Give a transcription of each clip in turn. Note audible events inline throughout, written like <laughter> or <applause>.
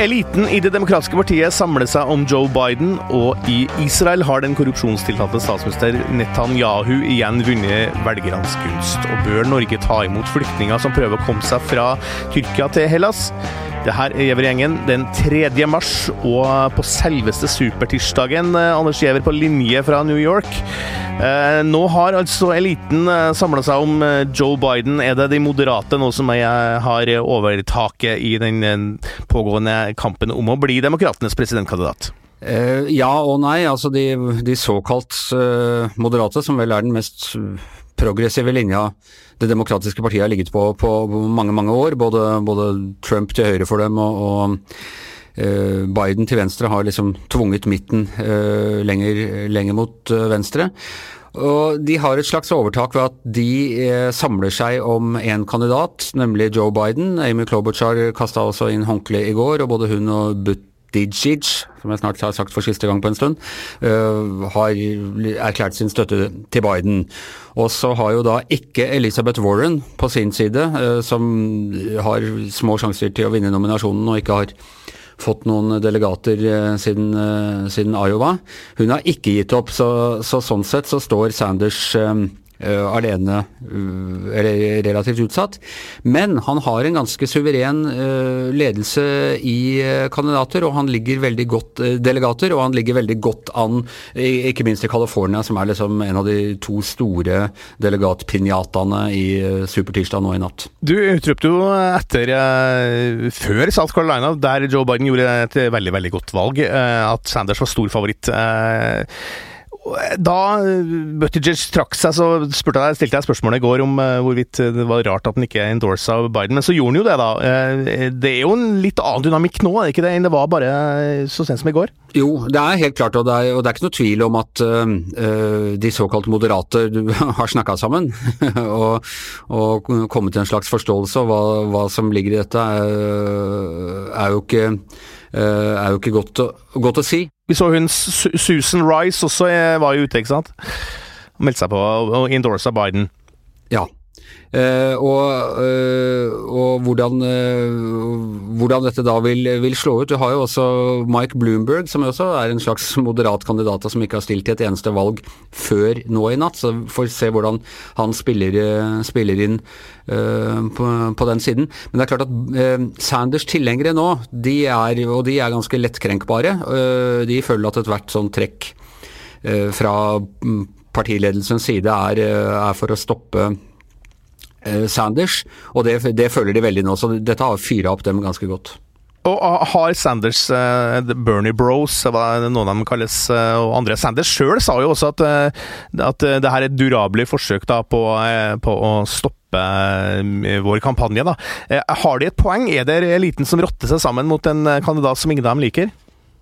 Eliten i Det demokratiske partiet samler seg om Joe Biden, og i Israel har den korrupsjonstiltalte statsminister Netanyahu igjen vunnet velgernes gunst. Og bør Norge ta imot flyktninger som prøver å komme seg fra Tyrkia til Hellas? Det her er Giæver-gjengen den 3. mars, og på selveste supertirsdagen, eh, Anders Giæver på linje fra New York. Eh, nå har altså eliten eh, samla seg om eh, Joe Biden. Er det de moderate nå som har overtaket i den pågående kampen om å bli demokratenes presidentkandidat? Ja og nei. Altså de, de såkalt moderate, som vel er den mest progressive linja det demokratiske partiet har ligget på på mange, mange år. Både, både Trump til høyre for dem og, og Biden til venstre har liksom tvunget midten lenger, lenger, mot venstre. Og De har et slags overtak ved at de samler seg om én kandidat, nemlig Joe Biden. Amy Klobuchar kasta også inn håndkle i går, og både hun og Butt Buttigieg, som jeg snart har sagt for siste gang på en stund, uh, har erklært sin støtte til Biden. Og så har jo da ikke Elizabeth Warren på sin side, uh, som har små sjanser til å vinne nominasjonen og ikke har fått noen delegater uh, siden, siden, Iowa. Hun har ikke gitt opp, så, så sånn sett så står Sanders uh, alene, uh, eller relativt utsatt. Men han har en ganske suveren uh, ledelse i kandidater, og han ligger veldig godt delegater, og han ligger veldig godt an, ikke minst i California, som er liksom en av de to store delegatpinjataene i Supertirsdag nå i natt. Du utropte jo etter, før South Carolina, der Joe Biden gjorde et veldig, veldig godt valg, at Sanders var stor favoritt. Da Buttigieg trakk seg, så jeg, stilte jeg spørsmålet i går om uh, hvorvidt det var rart at han ikke endorsa Biden, men så gjorde han jo det, da. Det er jo en litt annen dynamikk nå, er det ikke det, enn det var bare så sent som i går? Jo, det er helt klart, og det er, og det er ikke noe tvil om at uh, de såkalt moderate <laughs> har snakka sammen <laughs> og, og, kommet til en slags forståelse, og hva, hva som ligger i dette er, er jo ikke Eh, er jo ikke godt godt å si. Vi så hun Susan Rice også eh, var jo ute, ikke sant? Meldte seg på og endorsa Biden. Ja. Uh, og, uh, og hvordan, uh, hvordan, dette da vil, vil, slå ut. Du har jo også Mike Bloomberg, som også er en slags moderat kandidat som ikke har stilt til et eneste valg før nå i natt. Så får se hvordan han spiller, spiller inn på, på, den siden. Men det er klart at Sanders tilhengere nå, de er, og de er ganske lettkrenkbare. de føler at ethvert sånn trekk fra mm, partiledelsens side er, er for å stoppe Sanders, og det, det, føler de veldig nå. Så dette har fyra opp dem ganske godt. Og ah, har Sanders, uh, Bernie Bros, hva noen av dem kalles, og andre Sanders sjøl sa jo også at, at det her er et durabelig forsøk da, på, på, å stoppe vår kampanje. Da. har de et poeng? Er det eliten som rotter seg sammen mot en kandidat som ingen av dem liker?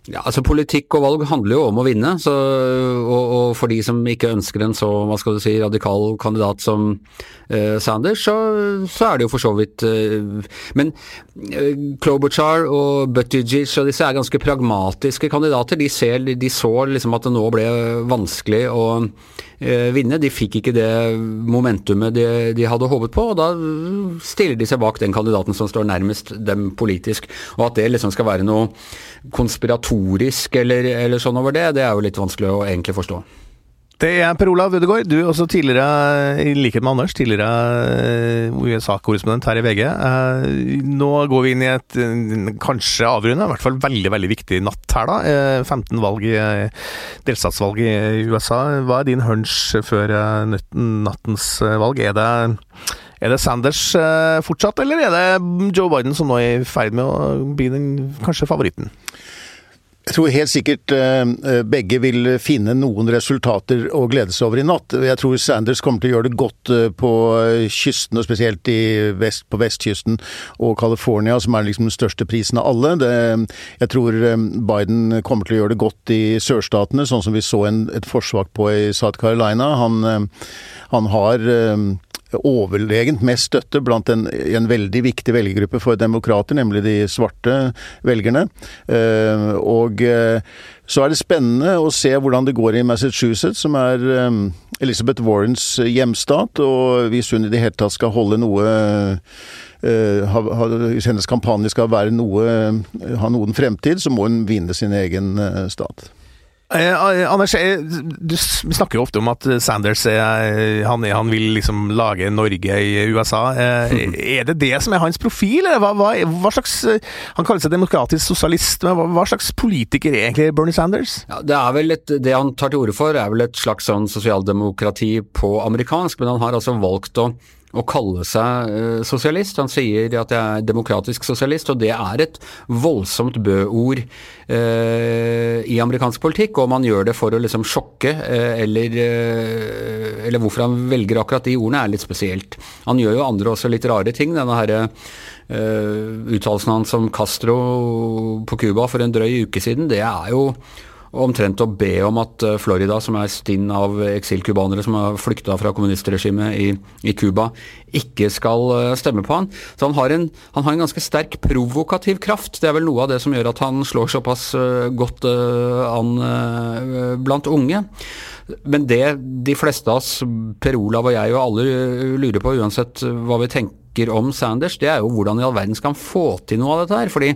Ja, altså Politikk og valg handler jo om å vinne, så, og, og, for de som ikke ønsker en så hva skal du si, radikal kandidat som uh, Sanders, så, så, er det jo for så vidt uh, Men uh, Klobuchar og Buttigieg og disse er ganske pragmatiske kandidater. De, ser, de så liksom at det nå ble vanskelig å vinne. De fikk ikke det momentumet de, de, hadde håpet på, og da stiller de seg bak den kandidaten som står nærmest dem politisk. Og at det liksom skal være noe konspiratorisk eller, eller, sånn over det, det er jo litt vanskelig å egentlig forstå. Det er Per Olav Ødegaard, du også tidligere, i likhet med Anders, tidligere eh, USA-korrespondent her i VG. Eh, nå går vi inn i et kanskje avrunde, i hvert fall veldig veldig viktig natt her, da. 15 eh, valg i, delstatsvalg i USA. Hva er din hunch før nattens valg? Er det er det Sanders eh, fortsatt, eller er det Joe Biden som nå er i ferd med å bli den kanskje favoritten? Jeg tror helt sikkert uh, begge vil finne noen resultater å glede seg over i natt. Jeg tror Sanders kommer til å gjøre det godt uh, på kysten, og spesielt vest, på vestkysten og California, som er liksom den største prisen av alle. Det, jeg tror Biden kommer til å gjøre det godt i sørstatene, sånn som vi så en, et forsvak på i South Carolina. Han, han har overlegent mest støtte blant en, en veldig viktig velgergruppe for demokrater, nemlig de svarte velgerne. Og så er det spennende å se hvordan det går i Massachusetts, som er Elizabeth Warrens hjemstat. Og hvis hun i det hele tatt skal holde noe hvis hennes kampanje skal noe, ha noen fremtid, så må hun vinne sin egen stat. Eh, eh, Anders, eh, du snakker jo ofte om at Sanders eh, han, han, vil liksom lage Norge i USA. Eh, er det det som er hans profil? Hva, hva, hva, slags, Han kaller seg demokratisk sosialist, men hva, hva slags politiker er egentlig Bernie Sanders? Ja, det, er vel et, det han tar til orde for, er vel et slags sånn sosialdemokrati på amerikansk, men han har altså valgt å å kalle seg uh, sosialist. Han sier at jeg er demokratisk sosialist, og det er et voldsomt bø-ord uh, i amerikansk politikk. Og man gjør det for å liksom sjokke, uh, eller, eller hvorfor han velger akkurat de ordene er litt spesielt. Han gjør jo andre også litt rare ting. denne her Uttalelsen hans om Castro på Cuba for en drøy uke siden, det er jo omtrent å be om at eh, Florida, som er stinn av eksilcubanere som har flykta fra kommunistregimet i, i Cuba, ikke skal eh, stemme på han. Så han har, en, han har, en, ganske sterk provokativ kraft. Det er vel noe av det som gjør at han slår såpass eh, godt an blant unge. Men det de fleste av oss, Per Olav og jeg og alle lurer på, uansett hva vi tenker om Sanders, det er jo hvordan i all verden skal han få til noe av dette her. fordi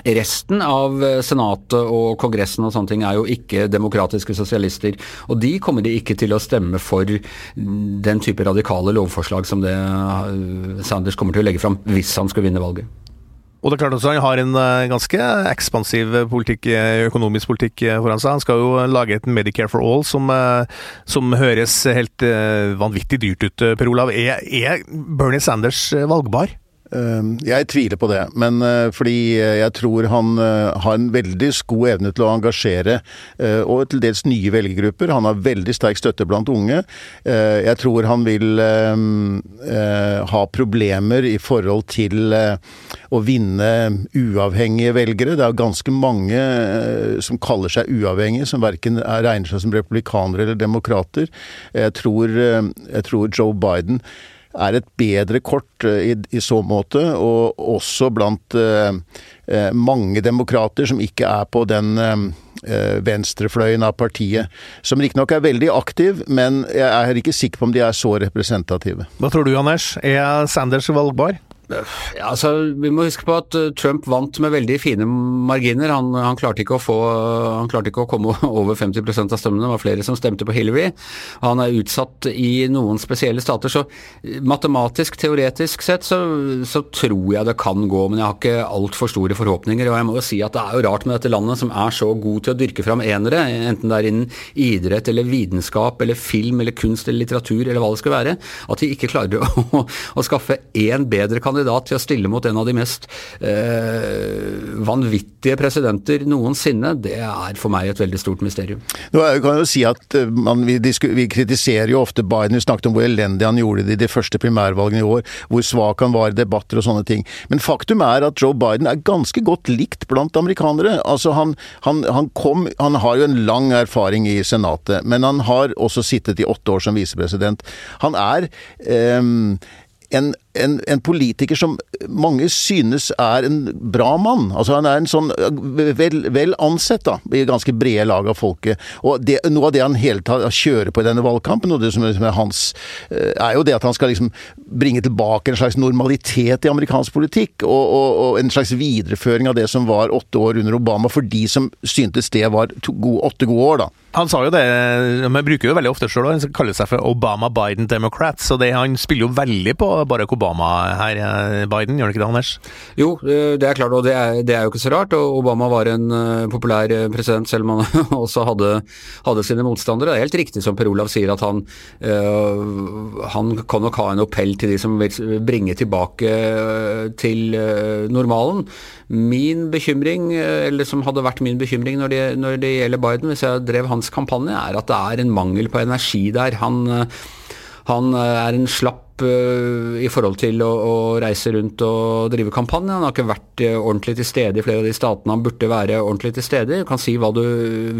Resten av eh, Senatet og Kongressen og sånne ting er jo ikke demokratiske sosialister. Og de kommer de ikke til å stemme for den type radikale lovforslag som det eh, Sanders kommer til å legge fram hvis han skulle vinne valget. Og det er klart også Han har en eh, ganske ekspansiv politikk, økonomisk politikk foran seg. Han skal jo lage et Medicare for all som, som høres helt vanvittig dyrt ut, Per Olav. Er, er Bernie Sanders valgbar? Ehm, jeg tviler på det, men eh, fordi eh, jeg tror han eh, har en veldig god evne til å engasjere, og til dels nye velgergrupper. Han har veldig sterk støtte blant unge. Jeg tror han vil ehm, ha problemer i forhold til å vinne uavhengige velgere. Det er ganske mange som kaller seg uavhengige, som verken regner seg som republikanere eller demokrater. Jeg tror, jeg tror Joe Biden er et bedre kort eh, i, i så måte, og også blant eh, mange demokrater som ikke er på den eh, venstrefløyen av partiet. Som riktignok er veldig aktiv, men jeg er ikke sikker på om de er så representative. Hva tror du, Anders? Er Sanders valgbar? Ja, altså, Vi må huske på at eh, Trump vant med veldig fine marginer. Han, han, klarte, ikke få, han klarte ikke å komme <laughs> over 50% av stemmene. Det var flere som stemte på Hillary. Han er utsatt i noen spesielle stater. Så eh, matematisk, teoretisk sett, så, så tror jeg det kan gå. Men jeg har ikke altfor store forhåpninger. Og jeg må jo si at det er jo rart med dette landet som er så god til å dyrke fram enere, enten det er innen idrett eller vitenskap eller film eller kunst eller litteratur eller hva det skal være, at de ikke klarer å, <laughs> å skaffe én bedre kandidat kandidat til å stille mot en av de mest eh, vanvittige presidenter noensinne, det er for meg et veldig stort mysterium. Nå kan jo si at eh, man, vi, vi, kritiserer jo ofte Biden. Vi snakket om hvor elendig han gjorde det i de første primærvalgene i år, hvor svak han var i debatter og sånne ting. Men faktum er at Joe Biden er ganske godt likt blant amerikanere. Altså han, han, han, kom, han har jo en lang erfaring i Senatet, men han har også sittet i åtte år som visepresident. Han er um, en en, en, politiker som mange synes er en bra mann. Altså Han er en sånn vel, vel ansett da, i ganske brede lag av folket. Og det, Noe av det han hele tatt kjører på i denne valgkampen, og det som er hans, eh, er jo det at han skal liksom bringe tilbake en slags normalitet i amerikansk politikk. Og, og, og en slags videreføring av det som var åtte år under Obama, for de som syntes det var to, gode, åtte gode år. da. Han sa jo det, men bruker jo veldig ofte sjøl, han kaller seg for Obama Biden Democrat. Så det, han spiller jo veldig på Barack Obama Obama her, eh, Biden, gjør det ikke det, Anders? Jo, eh, det er klart, og det er, det er jo ikke så rart. og Obama var en uh, populær president, selv om han <laughs> også hadde, hadde, sine motstandere. Det er helt riktig som Per Olav sier, at han, han kan nok ha en appell til de som vil bringe tilbake til normalen. Min bekymring, eller som hadde vært min bekymring når det, når det gjelder Biden, hvis jeg drev hans kampanje, er at det er en mangel på energi der. Han, han er en slapp i forhold til å, å, reise rundt og drive kampanje. Han har ikke vært ordentlig til stede i flere av de statene han burde være ordentlig til stede i. Du kan si hva du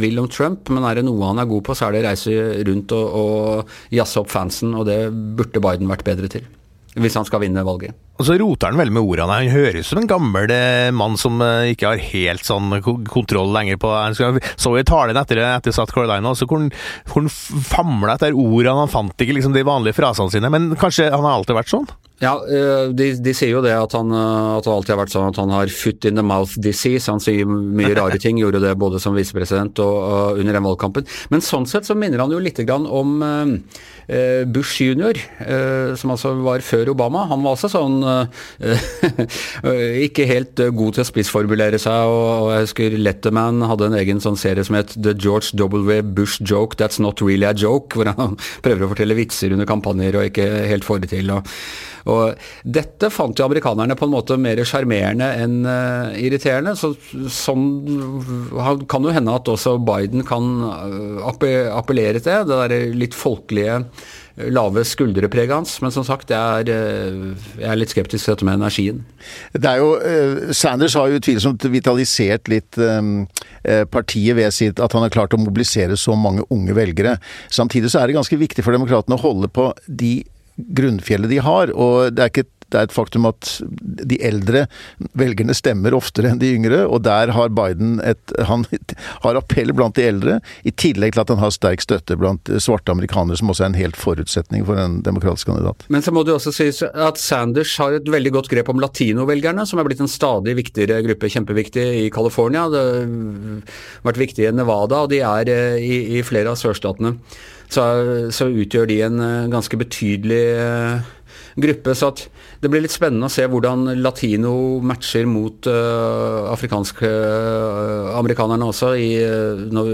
vil om Trump, men er det noe han er god på, så er det å reise rundt og, og jazze opp fansen, og det burde Biden vært bedre til. Hvis han skal vinne valget. Og så roter han veldig med ordene. Han høres som en gammel eh, mann som eh, ikke har helt sånn kontroll lenger på Han så i talen etter, etter South Carolina, så hvor han famla etter ordene. Han fant ikke liksom de vanlige frasene sine. Men kanskje han har alltid vært sånn? Ja, eh, de, de, sier jo det at, han, at han, alltid har vært sånn at han har foot in the mouth disease. Han sier mye rare ting, gjorde det både som visepresident og, under den valgkampen. Men sånn sett så minner han jo litt om uh, Bush jr., som altså var før Obama. Han var altså sånn uh, <laughs> ikke helt god til å spissformulere seg, og, jeg husker Letterman hadde en egen sånn serie som het The George W. Bush Joke That's Not Really a Joke, hvor han <laughs> prøver å fortelle vitser under kampanjer og ikke helt får det til. og og dette fant jo amerikanerne på en måte mer sjarmerende enn uh, irriterende. Så sånn kan jo hende at også Biden kan appellere til det der litt folkelige lave skuldrepreget hans. Men som sagt, jeg er, eh, jeg er, litt skeptisk til dette med energien. Det er jo, uh, Sanders har jo utvilsomt vitalisert litt partiet ved sitt at han har klart å mobilisere så mange unge velgere. Samtidig så er det ganske viktig for demokratene å holde på de grunnfjellet de har. Og det er ikke det er et faktum at de eldre velgerne stemmer oftere enn de yngre, og der har Biden et Han <laughs> har appell blant de eldre, i tillegg til at han har sterk støtte blant svarte amerikanere, som også er en helt forutsetning for en demokratisk kandidat. Men så må det også sies at Sanders har et veldig godt grep om latinovelgerne, som er blitt en stadig viktigere gruppe, kjempeviktig i California. Det har vært viktig i Nevada, og de er eh, i, i flere av sørstatene så, så utgjør de en eh, ganske betydelig eh, gruppe. Så det blir litt spennende å se hvordan latino matcher mot uh, afrikanske uh, amerikanerne også, i, uh, når,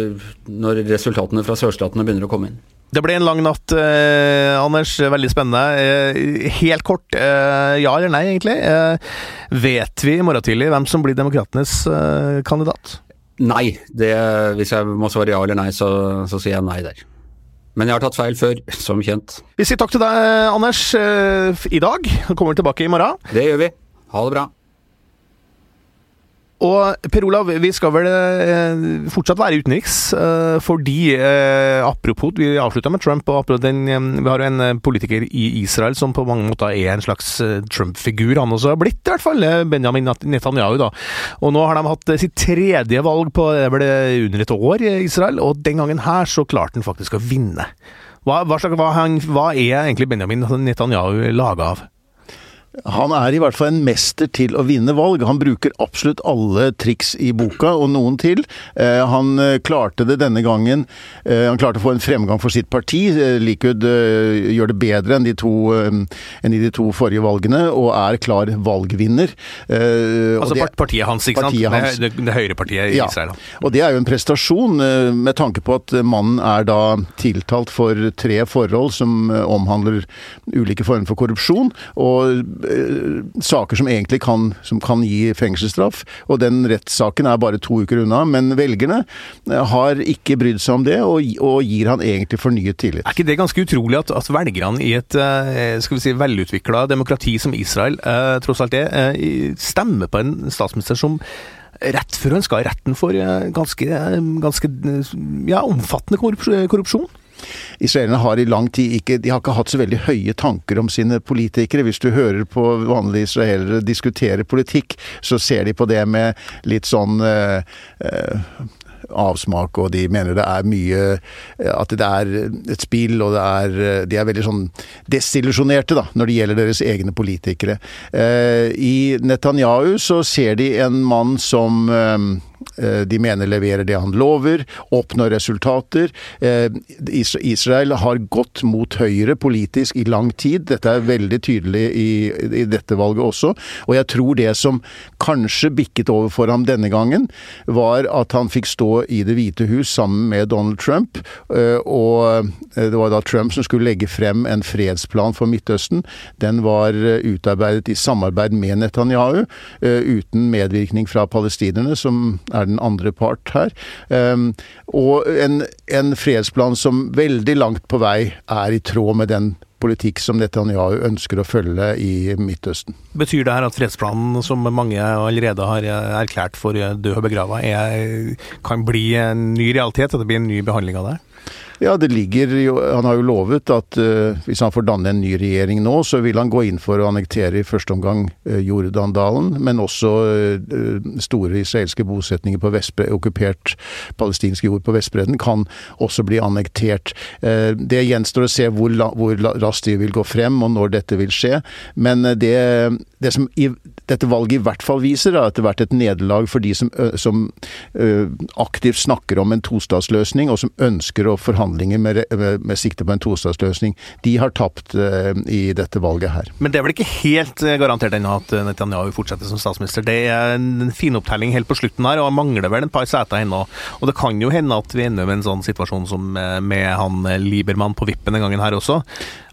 når, resultatene fra sørstatene begynner å komme inn. Det ble en lang natt, Anders. Veldig spennende. helt kort, ja eller nei, egentlig. vet vi i morgen tidlig hvem som blir demokratenes kandidat? Nei. Det, hvis jeg må svare ja eller nei, så, så sier jeg nei der. Men jeg har tatt feil før, <laughs> som kjent. Vi sier takk til deg, Anders, eh, i dag. Kommer tilbake i morgen. Det gjør vi. Ha det bra. Og Per Olav, vi skal vel eh, fortsatt være utenriks, eh, fordi apropos Vi avslutta med Trump, og den, vi har jo en politiker i Israel som på mange måter er en slags Trump-figur. Han også har blitt, i hvert fall. Benjamin Netanyahu, da. Og nå har de hatt sitt tredje valg på ble under et år i Israel, og den gangen her så klarte han faktisk å vinne. Hva, hva, hva, hva er egentlig Benjamin Netanyahu laga av? Han er i hvert fall en mester til å vinne valg. Han bruker absolutt alle triks i boka, og noen til. Eh, han eh, klarte det denne gangen. Eh, han klarte å få en fremgang for sitt parti. Likud gjør det bedre enn de, to, enn i de to forrige valgene, og er klar valgvinner. Altså det, partiet hans, ikke partiet sant? Hans. Det, det, høyrepartiet i ja. Israel. Og det er jo en prestasjon, med tanke på at mannen er da tiltalt for tre forhold som omhandler ulike former for korrupsjon. og saker som egentlig kan, som kan gi fengselsstraff. Og den rettssaken er bare to uker unna. Men velgerne eh, har ikke brydd seg om det, og, og gir han egentlig fornyet tillit. Er ikke det ganske utrolig at, at velgerne i et eh, skal vi si, velutvikla demokrati som Israel, eh, tross alt det, eh, stemmer på en statsminister som rett før han skal i retten for ganske, ganske ja, omfattende korrupsjon? Israelerne har i lang tid ikke De har ikke hatt så veldig høye tanker om sine politikere. Hvis du hører på vanlige israelere diskutere politikk, så ser de på det med litt sånn eh, eh, avsmak, og de mener det er mye eh, At det er et spill, og det er De er veldig sånn desillusjonerte, når det gjelder deres egne politikere. I Netanyahu så ser de en mann som de mener leverer det han lover, oppnår resultater. Eh, Israel har gått mot høyre politisk i lang tid. Dette er veldig tydelig i, i dette valget også. Og jeg tror det som kanskje bikket over for ham denne gangen, var at han fikk stå i Det hvite hus sammen med Donald Trump. Eh, og det var da Trump som skulle legge frem en fredsplan for Midtøsten. Den var utarbeidet i samarbeid med Netanyahu, uten medvirkning fra palestinerne, som er den andre part her. Um, og en, en fredsplan som veldig langt på vei er i tråd med den politikk som Netanyahu ønsker å følge i Midtøsten. Betyr det her at fredsplanen, som mange allerede har erklært for død og begrava, kan bli en ny realitet? At det blir en ny behandling av det? Ja, det ligger jo Han har jo lovet at uh, hvis han får danne en ny regjering nå, så vil han gå inn for å annektere i første omgang uh, Jordandalen, men også uh, store israelske bosetninger på Vestbre, okkupert palestinsk jord på Vestbredden kan også bli annektert. det gjenstår å se hvor, hvor raskt de vil gå frem, og når dette vil skje. Men det, det som i, dette valget i hvert fall viser, er at det har vært et nederlag for de som, som aktivt snakker om en tostatsløsning, og som ønsker å forhandle forhandlinger med, med, med sikte på en tostatsløsning, de har tapt uh, i dette valget her. Men det er vel ikke helt eh, garantert ennå at eh, Netanyahu fortsetter som statsminister. Det er en finopptelling helt på slutten her, og han mangler vel en par seter ennå. Og det kan jo hende at vi ender med en sånn situasjon som med han Liebermann på vippen den gangen her også.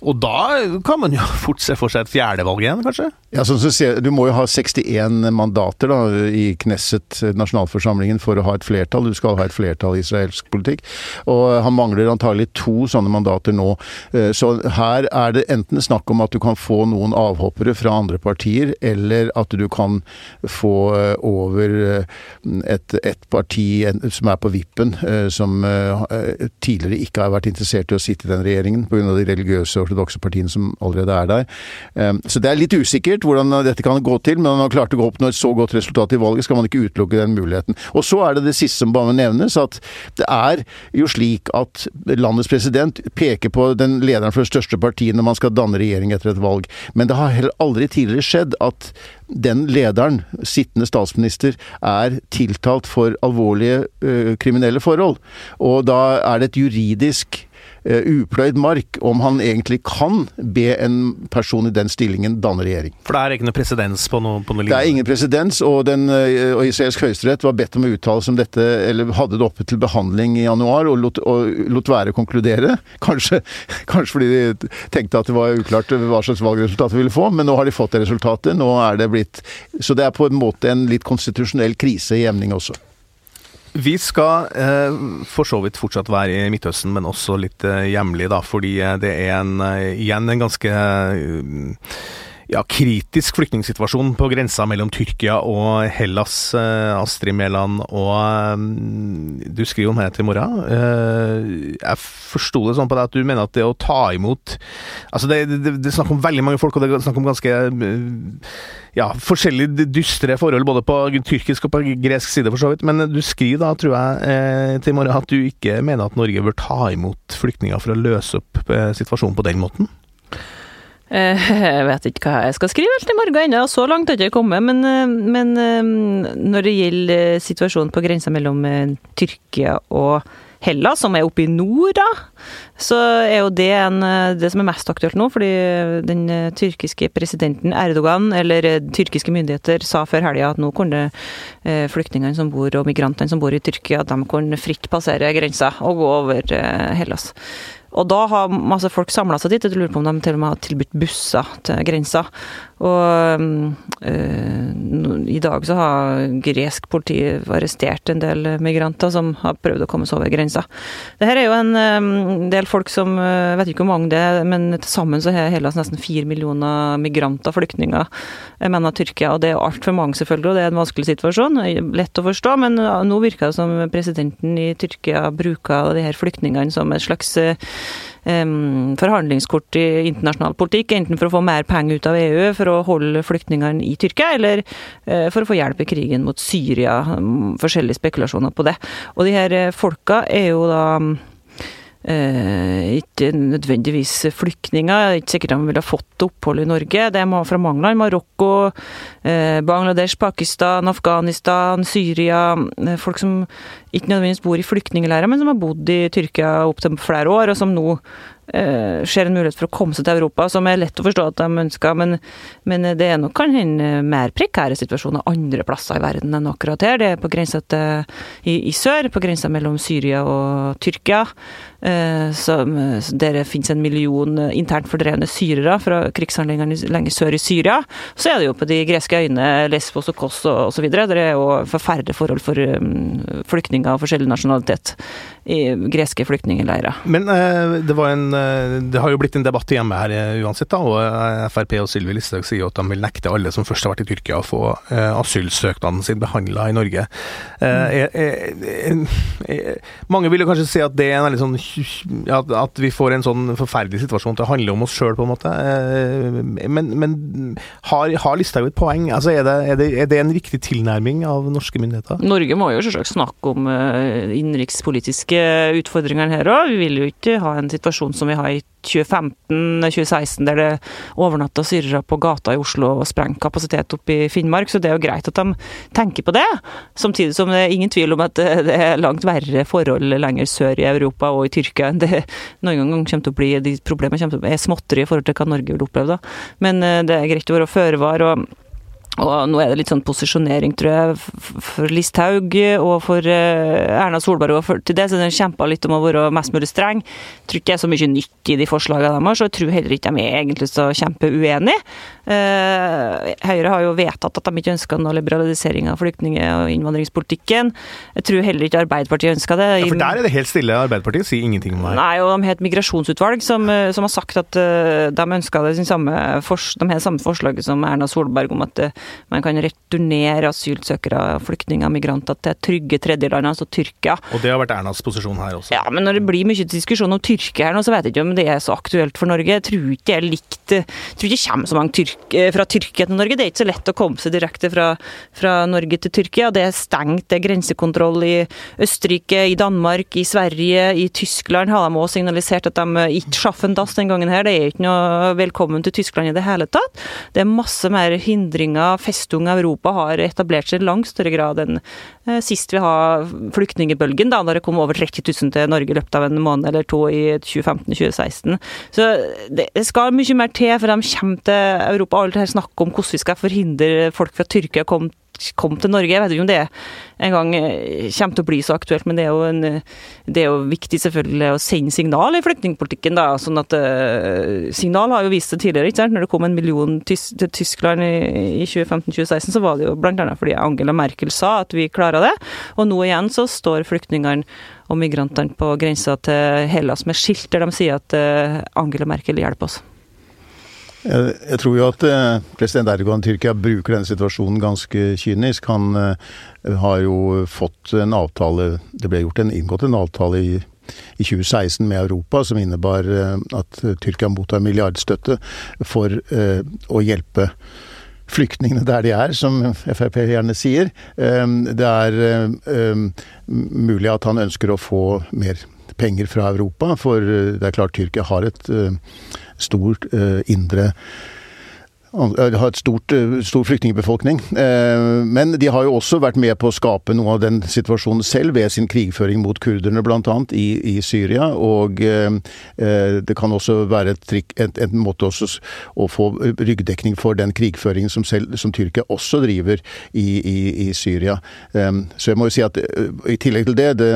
Og da kan man jo <laughs> fort se for seg et fjerdevalg igjen, kanskje? Ja, sånn så Du må jo ha 61 mandater da, i Knesset, nasjonalforsamlingen, for å ha et flertall. Du skal ha et flertall i israelsk politikk. Og han mangler antagelig to sånne mandater nå. Eh, så her er det enten snakk om at du kan få noen avhoppere fra andre partier, eller at du kan få eh, over eh, et, et parti som er på vippen, som tidligere ikke har vært interessert i å sitte i den regjeringen pga. de religiøse ortodokse partiene som allerede er der. Ehm, så det er litt usikkert hvordan dette kan gå til, men han har klart å gå opp når et så godt resultat i valget, skal man ikke utelukke den muligheten. Og så er det det siste som bare nevnes, at det er jo slik at landets president peker på den lederen for det største partiet når man skal danne regjering etter et valg. Men det har heller aldri tidligere skjedd at den lederen, sittende statsminister, er tiltalt for alvorlige ø, kriminelle forhold. Og da er det et juridisk upløyd mark om han egentlig kan be en person i den stillingen danne regjering. For det er ikke noe presedens på noe, på noe? Det er ingen presedens, og, den, uh, og israelsk høyesterett var bedt om å uttale seg om dette, eller hadde det oppe til behandling i januar, og lot, og lot være å konkludere. <laughs> Kanskje, kanskje, fordi de tenkte at det var uklart hva slags valgresultat de ville få, men nå har de fått det resultatet. Nå er det blitt Så det er på en måte en litt konstitusjonell krise i emning også. Vi skal eh, for så vidt fortsatt være i Midtøsten, men også litt eh, hjemlig, da, fordi eh, det er en, eh, igjen en ganske eh, ja, kritisk flyktningsituasjon på grensa mellom Tyrkia og Hellas, Astrid Mæland. Og du skriver om det til i morgen. Jeg forsto det sånn på deg at du mener at det å ta imot Altså, det, det, det er snakk om veldig mange folk, og det er snakk om ganske ja, forskjellige dystre forhold både på tyrkisk og på gresk side, for så vidt. Men du skriver da, tror jeg, eh, til i morgen at du ikke mener at Norge bør ta imot flyktninger for å løse opp eh, situasjonen på den måten? Eh, <laughs> jeg vet ikke hva jeg skal skrive helt i morgen ennå, så langt har jeg ikke kommet. Men, men, når det gjelder situasjonen på grensa mellom Tyrkia og Hellas, som er oppe i nord, da, så er jo det en, det som er mest aktuelt nå. Fordi den eh, tyrkiske presidenten Erdogan, eller eh, tyrkiske myndigheter, sa før helga at nå kunne eh, flyktningene som bor, og migrantene som bor i Tyrkia, de kunne fritt passere grensa og gå over Hellas. Og da har masse folk samla seg dit. Jeg lurer på om de til og med har tilbudt busser til grensa. Og øh, i dag så har gresk politi arrestert en del migranter som har prøvd å komme seg over grensa. Det her er jo en øh, del folk som Jeg vet ikke hvor mange det er, men til sammen så har Hellas nesten fire millioner migranter, flyktninger, mener Tyrkia. Og det er altfor mange, selvfølgelig, og det er en vanskelig situasjon. Lett å forstå, men nå virker det som presidenten i Tyrkia bruker de her flyktningene som et slags forhandlingskort i internasjonal politikk, enten for å få mer penger ut av EU for å holde flyktningene i Tyrkia, eller uh, for å få hjelp i krigen mot Syria. Forskjellige spekulasjoner på det. Og de her eh, folka er jo da Eh, ikke nødvendigvis flyktninger. Ikke sikkert de ville fått opphold i Norge. De er fra mange land. Marokko, eh, Bangladesh, Pakistan, Afghanistan, Syria. Eh, folk som ikke nødvendigvis bor i flyktningleirer, men som har bodd i Tyrkia opptil flere år, og som nå eh, ser en mulighet for å komme seg til Europa, som er lett å forstå at de ønsker, men, men det er nok kan hende mer prekære situasjoner andre plasser i verden enn akkurat her. Det er på grensa til, i, i sør, på grensa mellom Syria og Tyrkia. Eh, som, der det finnes en million internt fordrevne syrere fra krigshandlingene lenge sør i Syria. Så er det jo på de greske øyene, Lesbos og Kos osv. Det er jo forferdelige forhold for um, flyktninger av forskjellig nasjonalitet i greske flyktningleirer. Men eh, det, en, eh, det, har jo blitt en debatt hjemme her eh, uansett, da, og Frp og Sylvi Listhaug sier at de vil nekte alle som først har vært i Tyrkia å få asylsøknaden sin behandla i Norge. Mm. mange vil jo kanskje si at det er en veldig sånn at, at, vi får en sånn forferdelig situasjon til å handle om oss sjøl, på en måte. men, men har, har Listhaug et poeng? Altså, er, det, er, det, er det en riktig tilnærming av norske myndigheter? Norge må jo selvsagt snakke om innenrikspolitiske politiske utfordringene her òg. Vi vil jo ikke ha en situasjon som vi har i 2015-2016, der det overnatta syrere på gata i Oslo og sprengte kapasitet opp i Finnmark. Så det er jo greit at de tenker på det. Samtidig som det er ingen tvil om at det er langt verre forhold lenger sør i Europa og i Tyrkia enn det noen gang kommer til å bli. De problemene kommer til å bli småtteri i forhold til hva Norge vil oppleve da. Men eh, det er greit å være føre var. og og nå er det litt sånn posisjonering, tror jeg, for Listhaug og for eh, Erna Solberg. Og for, til det så de kjempa litt om å være mest mulig streng. Jeg tror ikke det er så mye nytt i de forslagene deres, og jeg tror heller ikke de er egentlig så kjempeuenige. Eh, Høyre har jo vedtatt at de ikke ønsker noe liberalisering av flyktning- og innvandringspolitikken. Jeg tror heller ikke Arbeiderpartiet ønsker det. Ja, For der er det helt stille. Arbeiderpartiet sier ingenting om det. Nei, og de har et migrasjonsutvalg som, eh, som, har sagt at de ønsker det samme, de har samme forslaget som Erna Solberg om at man kan returnere asylsøkere, flyktninger, migranter til trygge tredjeland, altså Tyrkia. Og det har vært Ernas posisjon her også? Ja, men når det blir mye diskusjon om Tyrkia her nå, så vet jeg ikke om det er så aktuelt for Norge. Jeg tror ikke det er likt Jeg tror ikke det kommer så mange tyrk, eh, fra Tyrkia til Norge. Det er ikke så lett å komme seg direkte fra, fra Norge til Tyrkia. Det er stengt, det er grensekontroll i Østerrike, i Danmark, i Sverige, i Tyskland har de også signalisert at de ikke schaffen dass den gangen her. Det er ikke noe velkommen til Tyskland i det hele tatt. Det er masse mer hindringer festung Europa har etablert seg i langt større grad enn eh, sist vi har flyktningbølgen, da da det kom over 30 000 til Norge i løpet av en måned eller to i 2015-2016. Så det skal mye mer til for de kommer til Europa. Alt dette snakket om hvordan vi skal forhindre folk fra Tyrkia å komme kom til Norge. Jeg vet ikke om det en gang eh, kommer til å bli så aktuelt, men det er jo, en, det er jo viktig selvfølgelig å sende signal i flyktningpolitikken. sånn uh, Signal har jo vist det tidligere. ikke sant? Når det kom en million tys til Tyskland i, i 2015-2016, så var det jo bl.a. fordi Angela Merkel sa at vi klarer det. Og nå igjen så står flyktningene og migrantene på grensa til Hellas med skilt der de sier at uh, Angela Merkel hjelper oss. Jeg, jeg, tror jo at eh, president Erdogan Tyrkia bruker denne situasjonen ganske kynisk. Han eh, har jo fått en avtale Det ble gjort en, inngått en avtale i, i 2016 med Europa som innebar eh, at Tyrkia mottar milliardstøtte for eh, å hjelpe flyktningene der de er, som Frp gjerne sier. Det er mulig at han ønsker å få mer penger fra Europa, for det er klart Tyrkia har et stort eh, indre har et stort, eh, stor flyktningbefolkning. Eh, men de har jo også vært med på å skape noe av den situasjonen selv ved sin krigføring mot kurderne bl.a. I, i Syria. Og det kan også være et trikk, en, en måte også å få ryggdekning for den krigføringen som, selv, som Tyrkia også driver i, i, i, Syria. Så jeg må jo si at i tillegg til det, det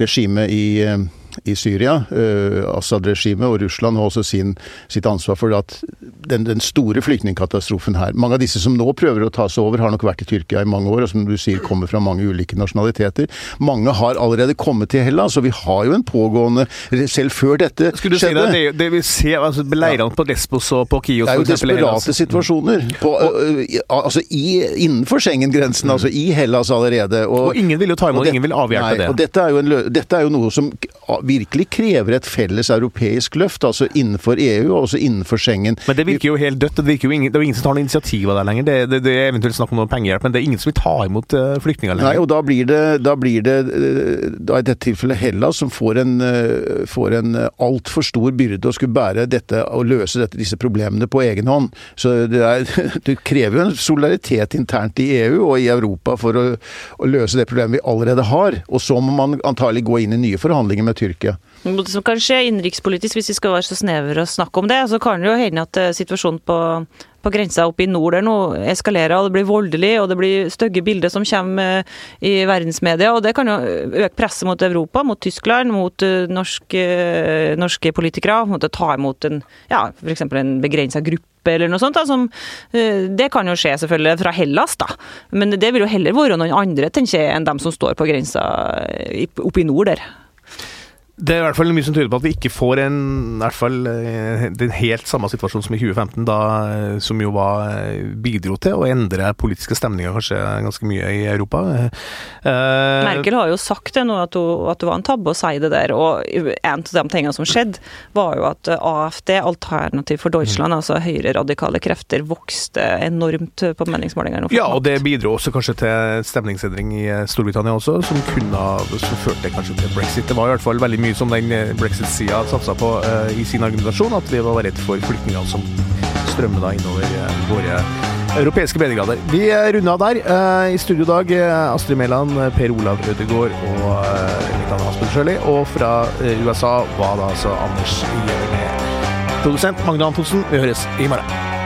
regimet i i Syria, uh, Assad-regimet og Russland har også sin, sitt ansvar for at den, den store flyktningkatastrofen her Mange av disse som nå prøver å ta seg over, har nok vært i Tyrkia i mange år, og som du sier kommer fra mange ulike nasjonaliteter. Mange har allerede kommet til Hellas, og vi har jo en pågående Selv før dette Skulle du skjedde, si det, det, det vi ser, altså Leirene på Lesbos og på Kios Det er jo desperate situasjoner. På, altså i, innenfor Schengen-grensen, mm. altså i Hellas allerede. Og, og ingen vil jo ta imot, ingen vil avhjelpe nei, det. Og dette er, en, dette er jo noe som virkelig krever et felles europeisk løft, altså innenfor EU og også innenfor Schengen. Men det virker jo helt dødt. Det, virker jo ingen, det er jo ingen som tar noe initiativ av det lenger. Det, det, det, er eventuelt snakk om noe pengehjelp, men det er ingen som vil ta imot uh, flyktninger lenger. Nei, og da blir det, da blir det eh, da i dette tilfellet Hellas som får en, uh, får en altfor stor byrde å skulle bære dette og løse dette, disse problemene på egen hånd. Så det, er, <laughs> det krever jo en solidaritet internt i EU og i Europa for å, å løse det problemet vi allerede har. Og så må man antagelig gå inn i nye forhandlinger med Tyrkia Tyrkia. Som kan skje innenrikspolitisk, hvis vi skal være så snevre og snakke om det, så kan det jo hende at eh, situasjonen på, på grensa oppe i nord der nå eskalerer, og det blir voldelig, og det blir stygge bilder som kommer eh, i verdensmedia. og Det kan jo øke presset mot Europa, mot Tyskland, mot eh, norske, norske politikere. Mot å ta imot en, ja, en begrensa gruppe eller noe sånt. Da, som, det kan jo skje selvfølgelig fra Hellas, da. Men det vil jo heller være noen andre tenker jeg, enn dem som står på grensa oppe i nord der. Det er i hvert fall mye som tyder på at vi ikke får en, i hvert fall, eh, den helt samme situasjonen som i 2015, da, eh, som jo var, eh, bidro til å endre politiske stemninger kanskje ganske mye i Europa. Eh, Merkel har jo sagt det nå, at, hun, at det var en tabbe å si det der. Og en av de tingene som skjedde, var jo at AFD, Alternativ for Deutschland, mm. altså høyreradikale krefter, vokste enormt på meningsmålingene. Ja, og det bidro også kanskje til stemningsendring i Storbritannia også, som kunne som førte kanskje til brexit. Det var i hvert fall veldig mye som den eh, brexit-sida satsa på uh, i sin argumentasjon, at vi var redd for flyktninger som strømmer da innover uh, våre europeiske breddegrader. Vi runder av der. Uh, I studio i dag Astrid Mæland, Per Olav Ødegaard og Niklas Haspen Sjøli. Og fra USA var da altså Anders Gjerne. Produsent Magne Antonsen. Vi høres i morgen.